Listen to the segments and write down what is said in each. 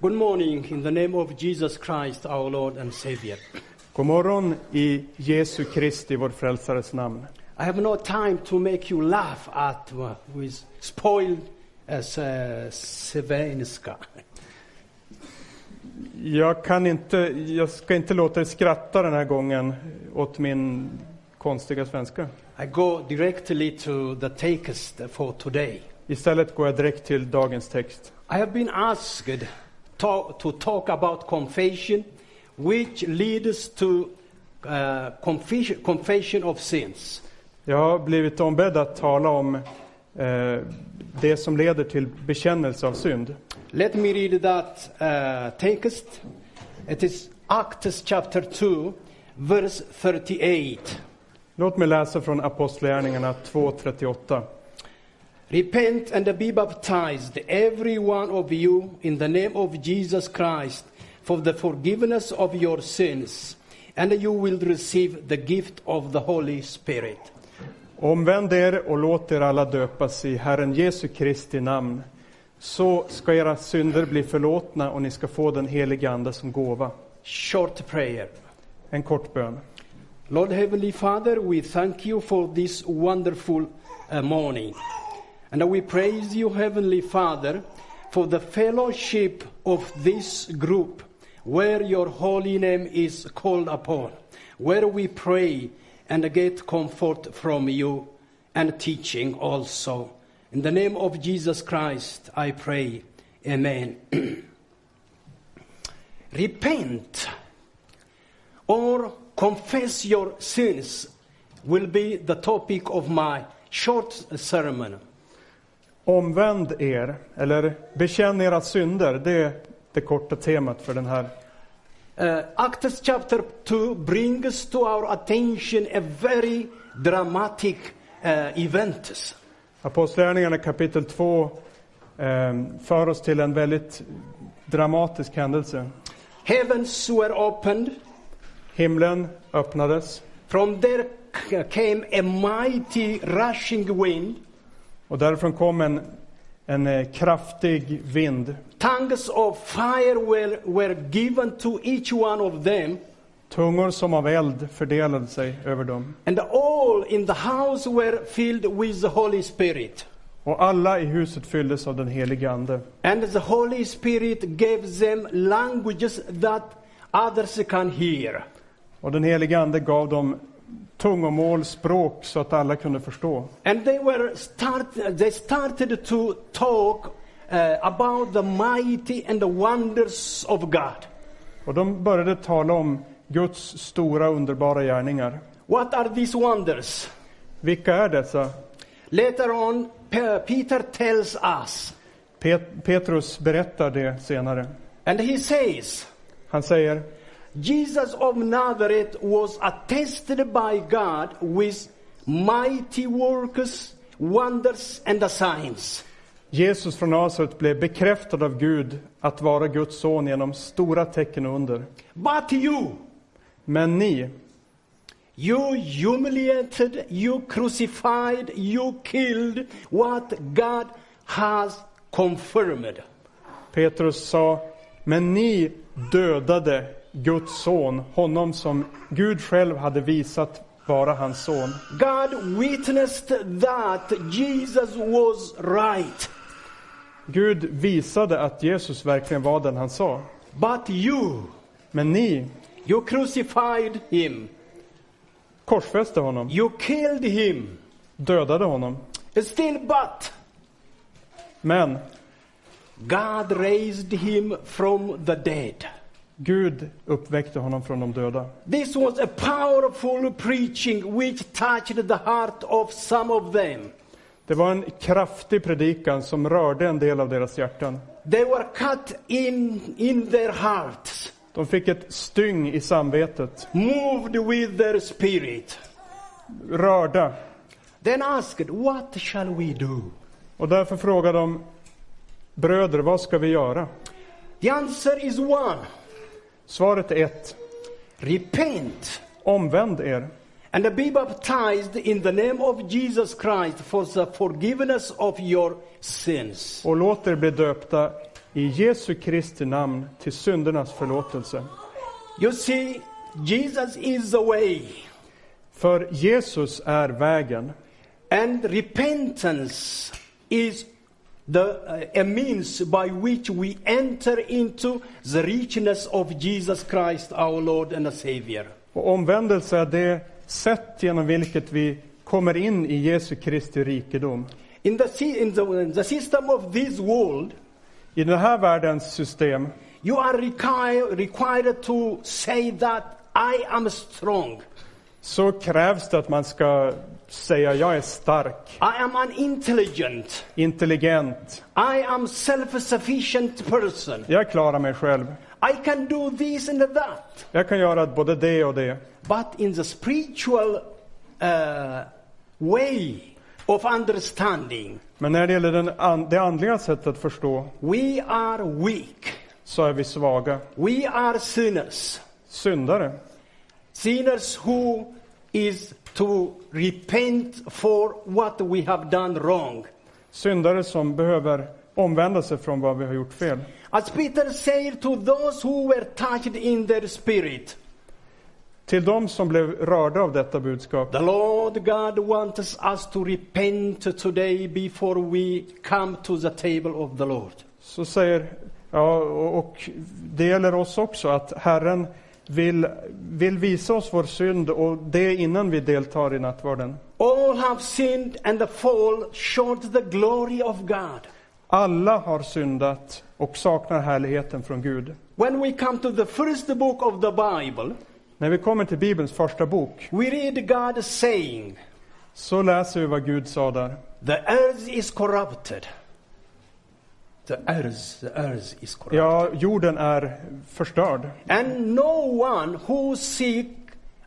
Good morning in the name of Jesus Christ, our Lord and Savior. God morgon i Jesu Kristi, vår frälsares namn. I have no time to make you laugh at uh, with spoiled as uh, svenska. Jag kan inte, jag ska inte låta er skratta den här gången åt min konstiga svenska. I go directly to the text for today. Istället går jag direkt till dagens text. I have been asked to, to talk about confession, which leads to uh, confession, confession of sins. Jag har blivit ombedd att tala om eh, det som leder till bekännelse av synd. Let me read that uh, text. It is Acts chapter 2, verse 38. Låt mig läsa från Apostlagärningarna 2.38. Repent and be baptized, every one of you, in the name of Jesus Christ, for the forgiveness of your sins, and you will receive the gift of the Holy Spirit. Omvänd er och låt er alla döpas i Herren Jesu Kristi namn. Så ska era synder bli förlåtna och ni ska få den helige Ande som gåva. Short prayer. En kort bön. Lord Heavenly Father, we thank you for this wonderful uh, morning. And we praise you, Heavenly Father, for the fellowship of this group where your holy name is called upon, where we pray and get comfort from you and teaching also. In the name of Jesus Christ, I pray. Amen. Repent or confess your sins will be the topic of my short sermon. Omvänd er, eller bekänn era synder. Det är det korta temat för den här. Uh, Acts chapter 2 brings to our attention a very dramatic uh, event. Apostlagärningarna kapitel 2 eh, för oss till en väldigt dramatisk händelse. Heavens were opened. Himlen öppnades From there came a mighty rushing wind. Och därifrån kom en, en eh, kraftig vind. Tongues of fire were, were given to each one of them. Tungor som av eld fördelade sig över dem. And all in the house were filled with the Holy Spirit. Och alla i huset fylldes av den helige Ande. And the Holy Spirit gave them languages that others can hear. Och den helige Ande gav dem tungomål, språk, så att alla kunde förstå. And they were start, they started to talk uh, about the mighty and the wonders of God. Och de började tala om Guds stora underbara gärningar. What are these wonders? Vilka är dessa? Later on, Pe- Peter tells us, Pet- Petrus berättar det senare. and he says, Han säger Jesus of Nazareth was attested by God with mighty works, wonders, and the signs. Jesus från Nasaret blev bekräftad av Gud att vara Guds son genom stora tecken och under. But you, Men ni, you humiliated, you crucified, you killed what God has confirmed. Petrus sa, men ni dödade Guds son, honom som Gud själv hade visat vara hans son. God witnessed that Jesus was right. Gud visade att Jesus verkligen var den han sa. But you, Men ni you crucified him. korsfäste honom, You killed him. dödade honom. Still, but Men God raised him from the dead. Gud uppväckte honom från de döda. This was a powerful preaching which touched the heart of some of them. Det var en kraftig predikan som rörde en del av deras hjärtan. They were cut in, in their hearts, De fick ett styng i samvetet, moved with their spirit. rörda. Then asked, What shall we do? Och därför frågade de, bröder, vad ska vi göra? The answer is one Svaret är ett, repent. Omvänd er. And be baptized in the name of Jesus Christ for the forgiveness of your sins. och låt er bli döpta i Jesu Kristi namn till syndernas förlåtelse. You see, Jesus is the way, För Jesus är vägen. And repentance is the uh, a means by which we enter into the richness of Jesus Christ, our Lord and Savior. och omvändelse är det sätt genom vilket vi kommer in i Jesu Kristi rikedom. In the, in the, in the system of this world, I den här världens system you are require, required to say that I am strong. så krävs det att man ska säga jag är stark, I am an intelligent. intelligent, I am self-sufficient person. jag klarar mig själv. I can do this and that. Jag kan göra både det och det. But in the spiritual uh, way of understanding, Men när det gäller den an, det andliga sättet att förstå we are weak. så är vi svaga. We are sinners. Syndare. Sinners who is to repent for what we have done wrong. Syndare som behöver omvända sig från vad vi har gjort fel. As Peter said to those who were touched in their spirit, Till de som blev rörda av detta budskap. the Lord God wants us to repent today before we come to the table of the Lord. Så säger, ja, och det gäller oss också, att Herren vill, vill visa oss vår synd och det innan vi deltar i nattvarden. All have sinned and fall short the glory of God. Alla har syndat och saknar härligheten från Gud. When we come to the first book of the Bible, När vi kommer till Bibelns första bok we read God saying, så läser vi vad Gud sa där. The earth is corrupted. The earth, the earth is. Ja, jorden är förstörd. And no one who seek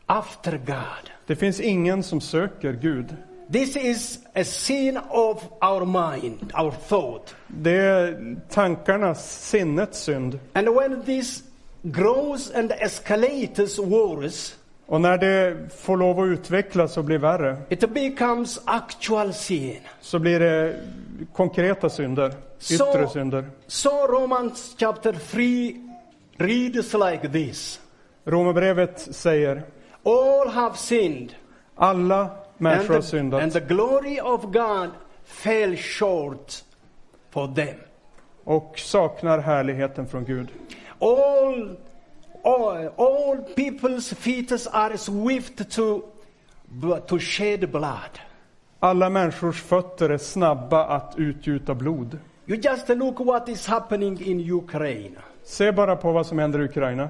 after God. Det finns ingen som söker Gud. This is a sin of our mind, our thought. Det är tankarnas, sinnets synd. And when this grows and escalates worse, Och när det får lov att utvecklas och bli värre it becomes actual sin. så blir det konkreta synder, yttre Så- synder. So Romans chapter 3 reads like this. Romarbrevet säger All have sinned. alla människor har the, and syndat the glory of God fell short for them. och saknar härligheten från Gud. All, all, all people's feet are swift to, to shed blood. Alla människors fötter är snabba att utgjuta blod. You just look what is happening in Ukraine. Se bara på vad som händer i Ukraina.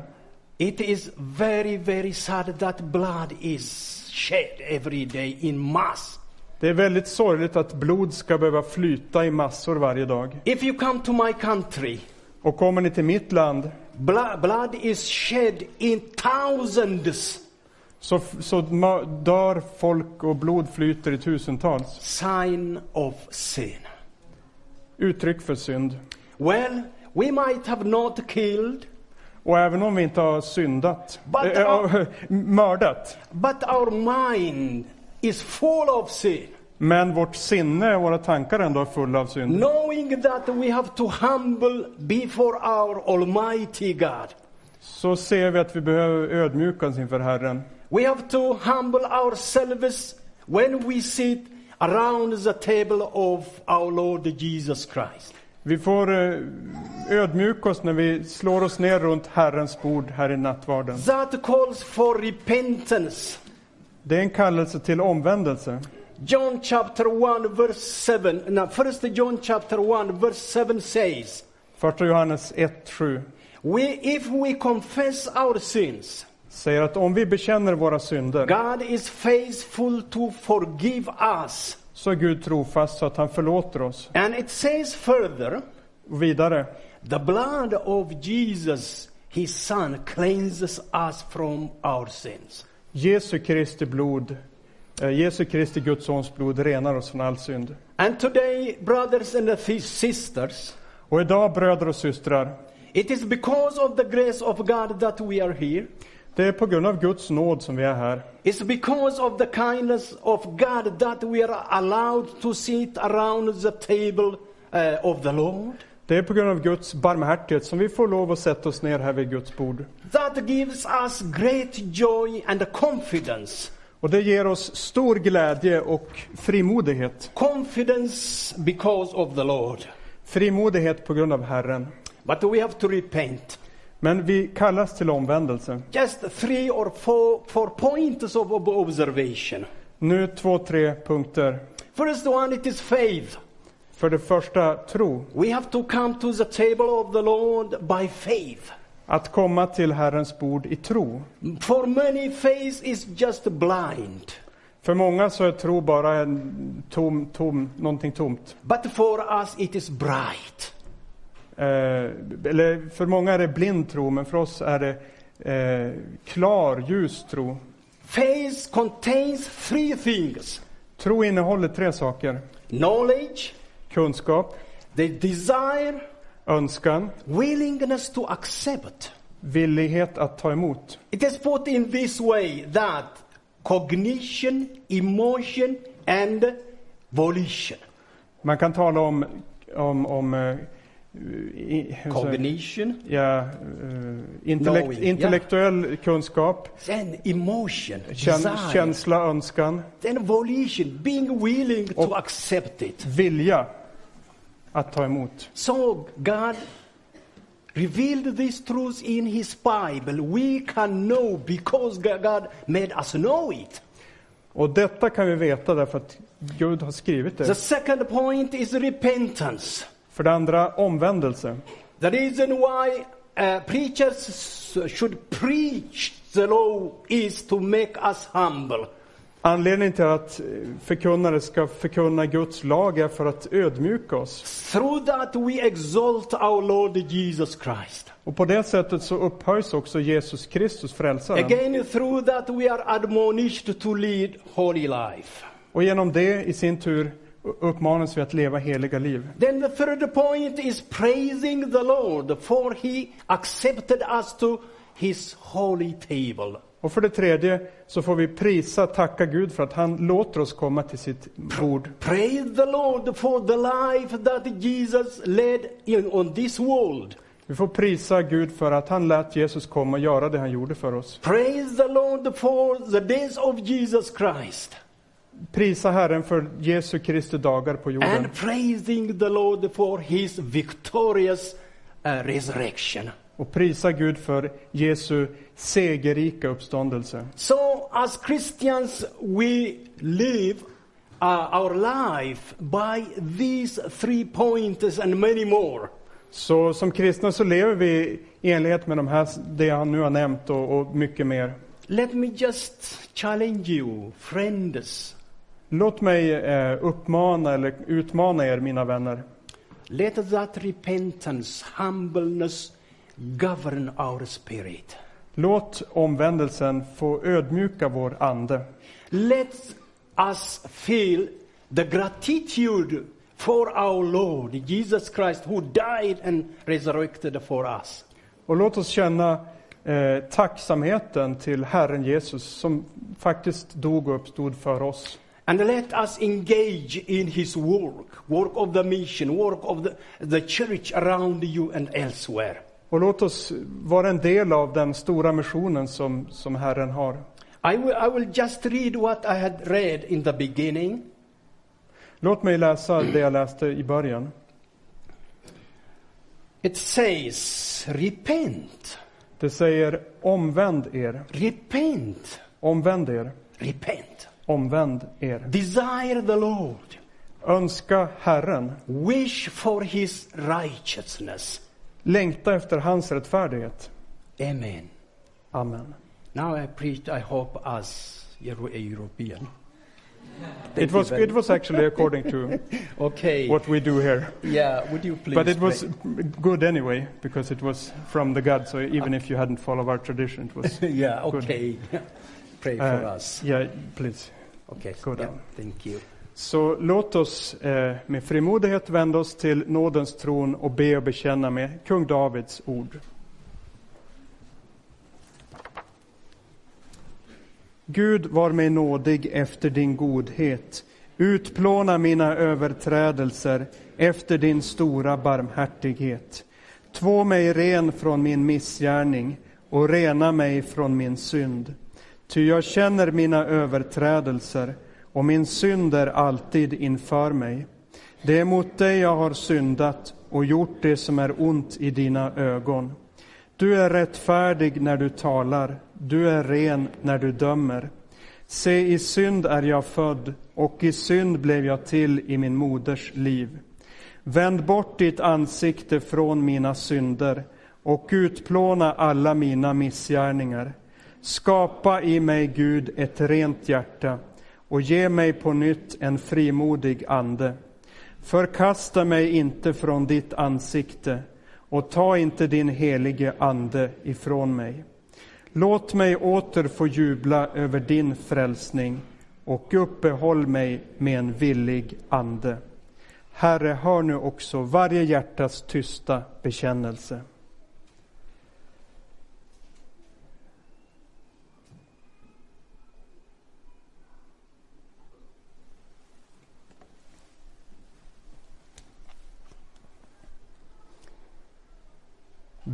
It is very, very sad that blood is shed every day in mass. Det är väldigt sorgligt att blod ska behöva flyta i massor varje dag. If you come to my country, Och kommer ni till mitt land blood, blood is shed in thousands. så, så dör folk och blod flyter i tusentals. Sign of sin. Uttryck för synd. Well, we might have not killed, Och även om vi inte har syndat, But- äh, äh, mördat, but our mind is full of sin. Men vårt sinne och våra tankar ändå är fulla av synd. Knowing that we have to humble before our Almighty God. Så ser vi att vi behöver ödmjukas inför Herren. We have to humble ourselves when we sit around the table of our Lord Jesus Christ. Vi får eh, ödmjuka oss när vi slår oss ner runt Herrens bord här i nattvarden. That calls for repentance. Det är en kallelse till omvändelse. John chapter 1 verse 7. Now, first John chapter 1 verse 7 says, Första Johannes 1.7 we, if we confess our sins, säger att om vi bekänner våra synder God is faithful to forgive us. så är Gud trofast så att han förlåter oss. And it says further, vidare, the blood of Jesus, his son, cleanses us from our sins. Jesu Kristi blod, Jesu Kristi Guds sons blod renar oss från all synd. And today, brothers and sisters, Och idag bröder och systrar, it is because of the grace of God that we are here. det är på grund av Guds nåd som vi är här. It's because of the kindness of God that we are allowed to sit around the table uh, of the Lord. Det är på grund av Guds barmhärtighet som vi får lov att sätta oss ner här vid Guds bord. That gives us great joy and confidence. Och det ger oss stor glädje och frimodighet. Confidence because of the Lord. Frimodighet på grund av Herren. But we have to repent. Men vi kallas till omvändelse. Just three or four, four points of ob- observation. Nu två, tre punkter. First one, it is faith. För det första, tro. We have to come to the table of the Lord by faith. Att komma till Herrens bord i tro. For many, faith is just blind. För många så är tro bara en tom, tom, någonting tomt. But for us, it is bright. Eh, eller för många är det blind tro, men för oss är det eh, klar, ljus tro. Faith contains three things Tro innehåller tre saker. knowledge, Kunskap, the desire, önskan, willingness to accept. villighet att ta emot. It is put in this way that cognition, emotion, and volition. Man kan tala om, om, om eh, i, Cognition, ja, eh, intellekt, Knowing, intellektuell kunskap, then emotion, kän, desire, känsla, önskan, then volition, being willing to Och- accept it. vilja att ta emot. So God revealed these truths in His Bible. We can know because God made us know it. Och detta kan vi veta därför att Gud har skrivit The det. second point is repentance. För det andra, omvändelse. The reason why uh, preachers should preach the law is to make us humble. Anledningen till att eh, förkunnare ska förkunna Guds lag är för att ödmjuka oss. Through that we exalt our Lord Jesus Christ. Och på det sättet så upphöjs också Jesus Kristus, frälsaren. Again, through that we are admonished to lead holy life. Och genom det i sin tur uppmanas vi att leva heliga liv. Then the third point is praising the Lord, for he accepted us to his holy table. Och för det tredje så får vi prisa, tacka Gud för att han låter oss komma till sitt bord. Praise the Lord for the life that Jesus led in, on this world. Vi får prisa Gud för att han lät Jesus komma och göra det han gjorde för oss. Praise the Lord for the days of Jesus Christ. Prisa Herren för Jesu Kristi dagar på jorden. And praising the Lord for his victorious uh, resurrection. Och prisa Gud för Jesu segerrika uppståndelse. So, as Christians, we live uh, our life by these three points and many more. Så som kristna så lever vi i enlighet med de här, det han nu har nämnt och, och mycket mer. Let me just challenge you, friends. Låt mig eh, uppmana eller utmana er, mina vänner. Let that repentance, humbleness govern our spirit. Låt omvändelsen få ödmjuka vår ande. Let us feel the gratitude for our Lord Jesus Christ who died and resurrected for us. Och låt oss känna eh, tacksamheten till Herren Jesus som faktiskt dog och uppstod för oss. And let us engage in his work, work of the mission, work of the, the church around you and elsewhere. Och låt oss vara en del av den stora missionen som, som Herren har. I will, I will just read what I had read in the beginning. Låt mig läsa det jag läste i början. It says, Repent, Det säger omvänd er, repent, omvänd er, repent. omvänd er. Desire the Lord, Önska Herren, wish for his righteousness. Längta efter hans rättfärdighet. Amen. Amen. Now I preach, I hope, as Euro- a European. It was, it was actually according to Okay. what we do here. Yeah, would you please? But it was good anyway, because it was from the God, so even if you hadn't followed our tradition, it was. yeah, Good. okay. Pray for Uh, us. yeah, please. Okay. go yeah, down. thank you. Så låt oss eh, med frimodighet vända oss till nådens tron och be och bekänna med kung Davids ord. Gud var mig nådig efter din godhet. Utplåna mina överträdelser efter din stora barmhärtighet. Två mig ren från min missgärning och rena mig från min synd. Ty jag känner mina överträdelser och min synd är alltid inför mig. Det är mot dig jag har syndat och gjort det som är ont i dina ögon. Du är rättfärdig när du talar, du är ren när du dömer. Se, i synd är jag född och i synd blev jag till i min moders liv. Vänd bort ditt ansikte från mina synder och utplåna alla mina missgärningar. Skapa i mig, Gud, ett rent hjärta och ge mig på nytt en frimodig ande. Förkasta mig inte från ditt ansikte och ta inte din helige Ande ifrån mig. Låt mig åter få jubla över din frälsning och uppehåll mig med en villig ande. Herre, hör nu också varje hjärtas tysta bekännelse.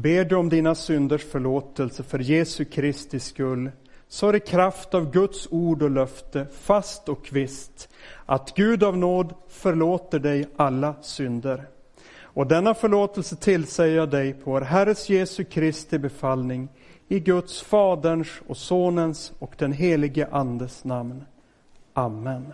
Ber du om dina synders förlåtelse för Jesu Kristi skull, så är det kraft av Guds ord och löfte, fast och kvist, att Gud av nåd förlåter dig alla synder. Och denna förlåtelse tillsäger jag dig på vår Herres Jesu Kristi befallning, i Guds Faderns och Sonens och den helige Andes namn. Amen.